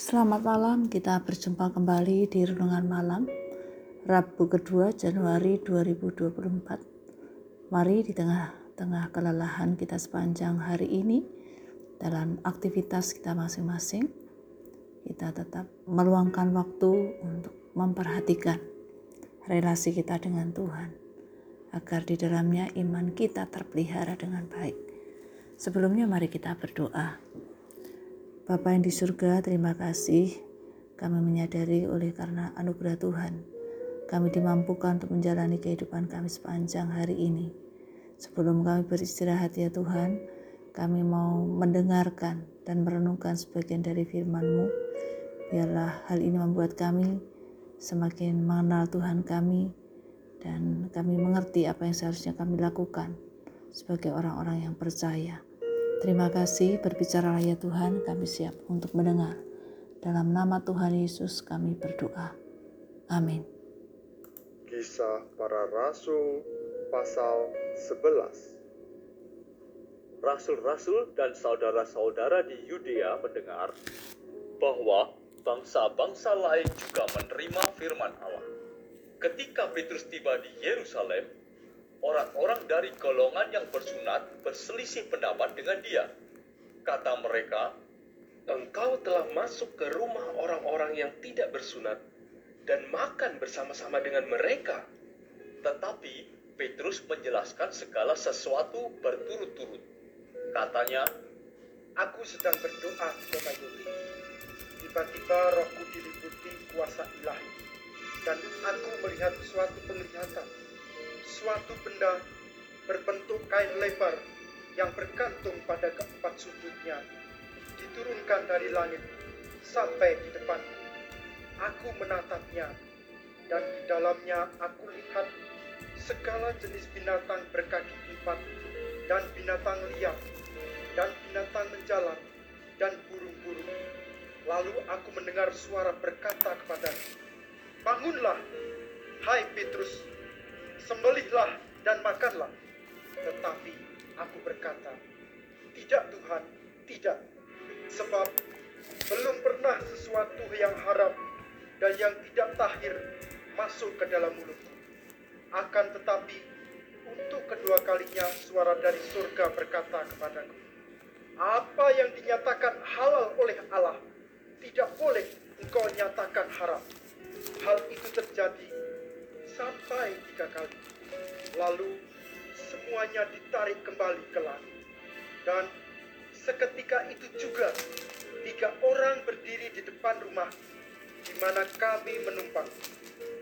Selamat malam, kita berjumpa kembali di Renungan Malam Rabu kedua Januari 2024 Mari di tengah-tengah kelelahan kita sepanjang hari ini Dalam aktivitas kita masing-masing Kita tetap meluangkan waktu untuk memperhatikan relasi kita dengan Tuhan Agar di dalamnya iman kita terpelihara dengan baik Sebelumnya mari kita berdoa. Bapa yang di surga, terima kasih kami menyadari oleh karena anugerah Tuhan, kami dimampukan untuk menjalani kehidupan kami sepanjang hari ini. Sebelum kami beristirahat ya Tuhan, kami mau mendengarkan dan merenungkan sebagian dari firman-Mu. Biarlah hal ini membuat kami semakin mengenal Tuhan kami dan kami mengerti apa yang seharusnya kami lakukan sebagai orang-orang yang percaya. Terima kasih berbicara ya Tuhan, kami siap untuk mendengar. Dalam nama Tuhan Yesus kami berdoa. Amin. Kisah para Rasul pasal 11 Rasul-rasul dan saudara-saudara di Yudea mendengar bahwa bangsa-bangsa lain juga menerima firman Allah. Ketika Petrus tiba di Yerusalem, orang-orang dari golongan yang bersunat berselisih pendapat dengan dia. Kata mereka, Engkau telah masuk ke rumah orang-orang yang tidak bersunat dan makan bersama-sama dengan mereka. Tetapi Petrus menjelaskan segala sesuatu berturut-turut. Katanya, Aku sedang berdoa kota Yudi. Tiba-tiba rohku diliputi kuasa ilahi. Dan aku melihat suatu penglihatan suatu benda berbentuk kain lebar yang bergantung pada keempat sudutnya diturunkan dari langit sampai di depan. Aku menatapnya dan di dalamnya aku lihat segala jenis binatang berkaki empat dan binatang liar dan binatang menjalar dan burung-burung. Lalu aku mendengar suara berkata kepadaku, Bangunlah, hai Petrus, sembelihlah dan makanlah. Tetapi aku berkata, tidak Tuhan, tidak. Sebab belum pernah sesuatu yang haram dan yang tidak tahir masuk ke dalam mulutku. Akan tetapi untuk kedua kalinya suara dari surga berkata kepadaku, apa yang dinyatakan halal oleh Allah tidak boleh engkau nyatakan haram. Hal itu terjadi sampai tiga kali. Lalu semuanya ditarik kembali ke langit. Dan seketika itu juga tiga orang berdiri di depan rumah di mana kami menumpang.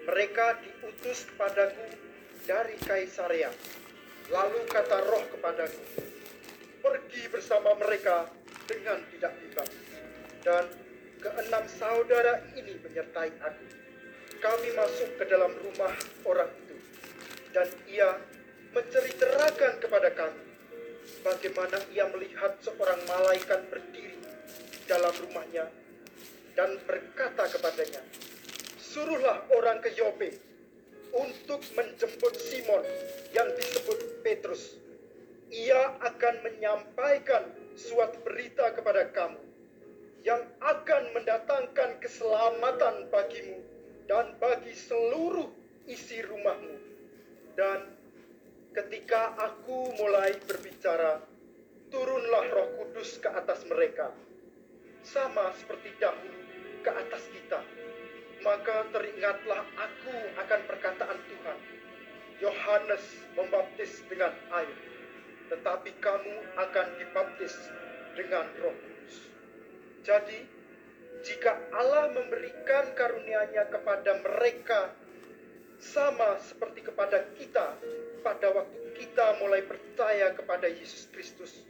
Mereka diutus kepadaku dari Kaisarea. Lalu kata roh kepadaku, pergi bersama mereka dengan tidak bimbang. Dan keenam saudara ini menyertai aku kami masuk ke dalam rumah orang itu dan ia menceritakan kepada kami bagaimana ia melihat seorang malaikat berdiri dalam rumahnya dan berkata kepadanya, Suruhlah orang ke Yope untuk menjemput Simon yang disebut Petrus. Ia akan menyampaikan suatu berita kepada kamu yang akan mendatangkan keselamatan bagimu dan bagi seluruh isi rumahmu. Dan ketika aku mulai berbicara, turunlah roh kudus ke atas mereka. Sama seperti dahulu ke atas kita. Maka teringatlah aku akan perkataan Tuhan. Yohanes membaptis dengan air, tetapi kamu akan dibaptis dengan roh kudus. Jadi, jika Allah memberikan karunia-Nya kepada mereka sama seperti kepada kita pada waktu kita mulai percaya kepada Yesus Kristus,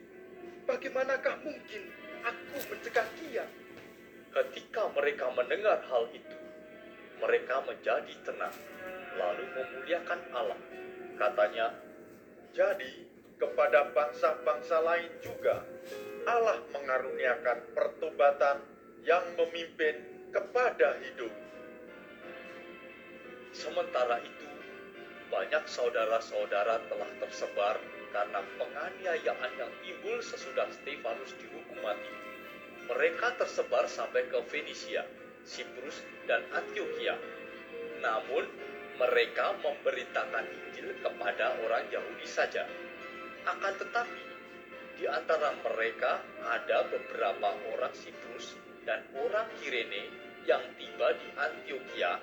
bagaimanakah mungkin aku mencegah dia? Ketika mereka mendengar hal itu, mereka menjadi tenang, lalu memuliakan Allah. Katanya, Jadi, kepada bangsa-bangsa lain juga Allah mengaruniakan pertobatan yang memimpin kepada hidup. sementara itu banyak saudara-saudara telah tersebar karena penganiayaan yang timbul sesudah Stefanus dihukum mati. Mereka tersebar sampai ke Fenisia, Siprus, dan Antioquia. Namun, mereka memberitakan Injil kepada orang Yahudi saja. Akan tetapi, di antara mereka ada beberapa orang Siprus dan orang Kirene yang tiba di Antioquia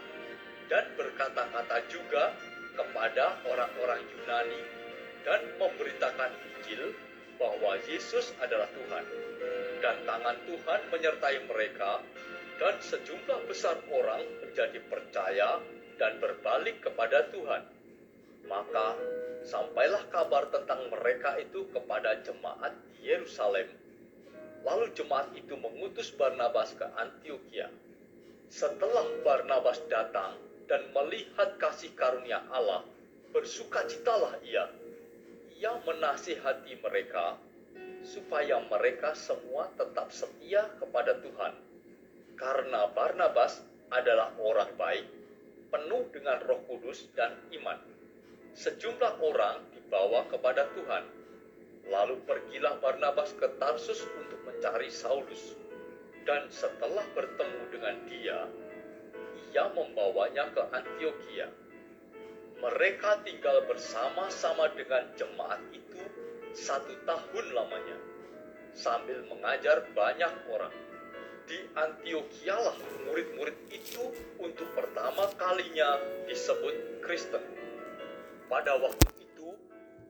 dan berkata-kata juga kepada orang-orang Yunani dan memberitakan Injil bahwa Yesus adalah Tuhan. Dan tangan Tuhan menyertai mereka dan sejumlah besar orang menjadi percaya dan berbalik kepada Tuhan. Maka sampailah kabar tentang mereka itu kepada jemaat Yerusalem. Lalu jemaat itu mengutus Barnabas ke Antioquia. Setelah Barnabas datang dan melihat kasih karunia Allah, bersukacitalah ia. Ia menasihati mereka supaya mereka semua tetap setia kepada Tuhan. Karena Barnabas adalah orang baik, penuh dengan roh kudus dan iman. Sejumlah orang dibawa kepada Tuhan. Lalu pergilah Barnabas ke Tarsus untuk mencari Saulus. Dan setelah bertemu dengan dia, ia membawanya ke Antioquia. Mereka tinggal bersama-sama dengan jemaat itu satu tahun lamanya, sambil mengajar banyak orang. Di Antioquia lah murid-murid itu untuk pertama kalinya disebut Kristen. Pada waktu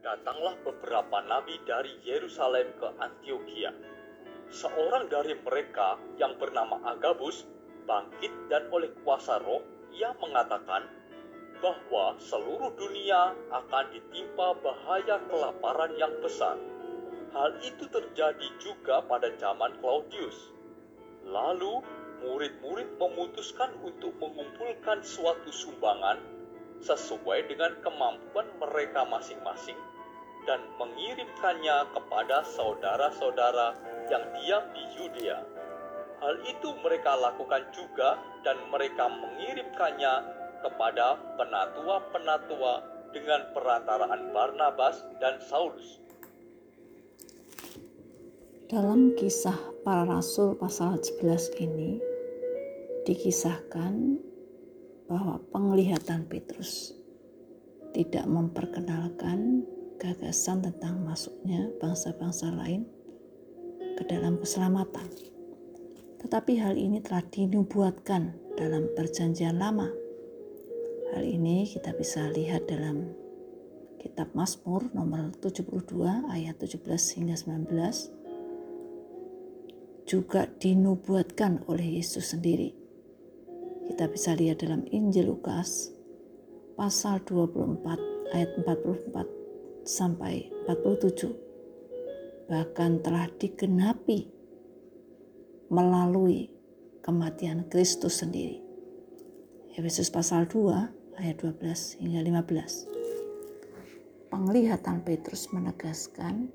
datanglah beberapa nabi dari Yerusalem ke Antioquia. Seorang dari mereka yang bernama Agabus bangkit dan oleh kuasa roh ia mengatakan bahwa seluruh dunia akan ditimpa bahaya kelaparan yang besar. Hal itu terjadi juga pada zaman Claudius. Lalu murid-murid memutuskan untuk mengumpulkan suatu sumbangan sesuai dengan kemampuan mereka masing-masing dan mengirimkannya kepada saudara-saudara yang diam di Yudea. Hal itu mereka lakukan juga dan mereka mengirimkannya kepada penatua-penatua dengan perantaraan Barnabas dan Saulus. Dalam kisah para rasul pasal 11 ini dikisahkan bahwa penglihatan Petrus tidak memperkenalkan gagasan tentang masuknya bangsa-bangsa lain ke dalam keselamatan. Tetapi hal ini telah dinubuatkan dalam perjanjian lama. Hal ini kita bisa lihat dalam kitab Mazmur nomor 72 ayat 17 hingga 19 juga dinubuatkan oleh Yesus sendiri. Kita bisa lihat dalam Injil Lukas pasal 24 ayat 44 sampai 47. Bahkan telah digenapi melalui kematian Kristus sendiri. Efesus pasal 2 ayat 12 hingga 15. Penglihatan Petrus menegaskan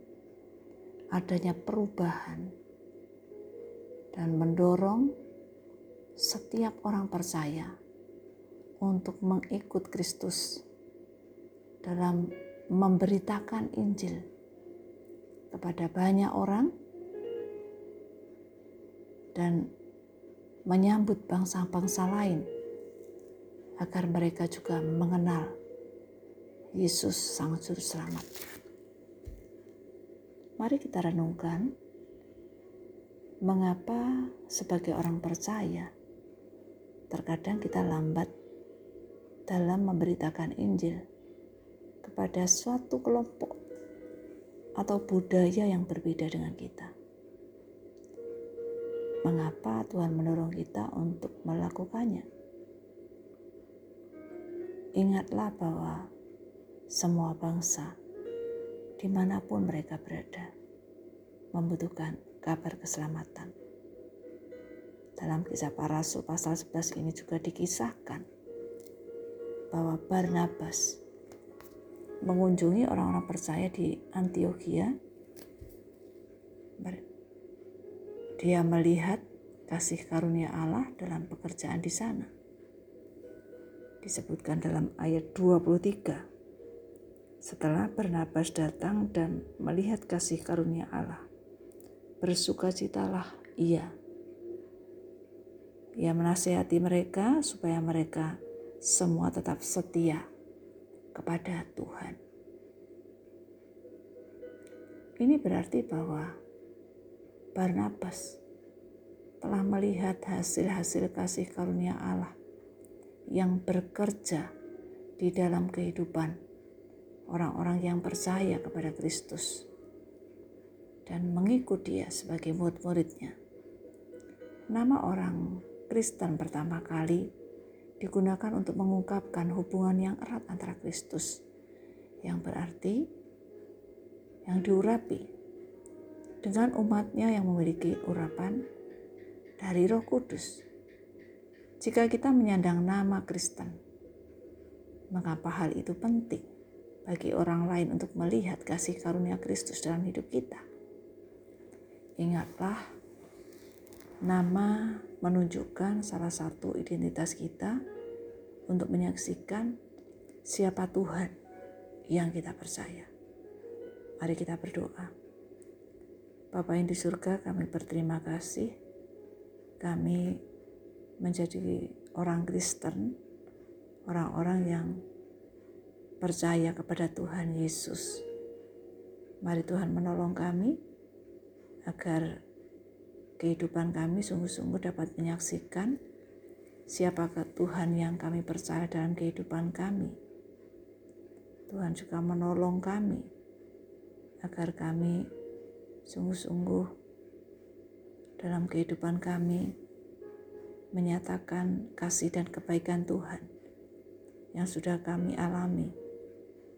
adanya perubahan dan mendorong setiap orang percaya untuk mengikut Kristus dalam memberitakan Injil kepada banyak orang dan menyambut bangsa-bangsa lain agar mereka juga mengenal Yesus Sang Juru Selamat. Mari kita renungkan mengapa sebagai orang percaya terkadang kita lambat dalam memberitakan Injil kepada suatu kelompok atau budaya yang berbeda dengan kita. Mengapa Tuhan mendorong kita untuk melakukannya? Ingatlah bahwa semua bangsa, di mana pun mereka berada, membutuhkan kabar keselamatan. Dalam kisah para rasul pasal 11 ini juga dikisahkan bahwa Barnabas mengunjungi orang-orang percaya di Antioquia. Dia melihat kasih karunia Allah dalam pekerjaan di sana. Disebutkan dalam ayat 23. Setelah Barnabas datang dan melihat kasih karunia Allah, bersukacitalah Iya. Ia menasehati mereka supaya mereka semua tetap setia kepada Tuhan. Ini berarti bahwa Barnabas telah melihat hasil-hasil kasih karunia Allah yang bekerja di dalam kehidupan orang-orang yang percaya kepada Kristus dan mengikut dia sebagai murid-muridnya. Nama orang Kristen pertama kali digunakan untuk mengungkapkan hubungan yang erat antara Kristus yang berarti yang diurapi dengan umatnya yang memiliki urapan dari Roh Kudus. Jika kita menyandang nama Kristen, mengapa hal itu penting bagi orang lain untuk melihat kasih karunia Kristus dalam hidup kita? Ingatlah, nama menunjukkan salah satu identitas kita untuk menyaksikan siapa Tuhan yang kita percaya. Mari kita berdoa. Bapak yang di surga, kami berterima kasih kami menjadi orang Kristen, orang-orang yang percaya kepada Tuhan Yesus. Mari Tuhan menolong kami agar kehidupan kami sungguh-sungguh dapat menyaksikan siapakah Tuhan yang kami percaya dalam kehidupan kami. Tuhan juga menolong kami agar kami sungguh-sungguh dalam kehidupan kami menyatakan kasih dan kebaikan Tuhan yang sudah kami alami,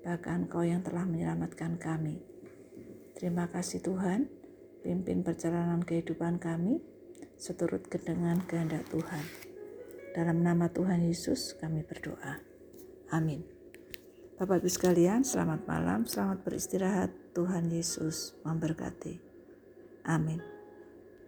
bahkan Kau yang telah menyelamatkan kami. Terima kasih Tuhan, pimpin perjalanan kehidupan kami seturut dengan kehendak Tuhan. Dalam nama Tuhan Yesus kami berdoa. Amin. Bapak Ibu sekalian, selamat malam, selamat beristirahat. Tuhan Yesus memberkati. Amin.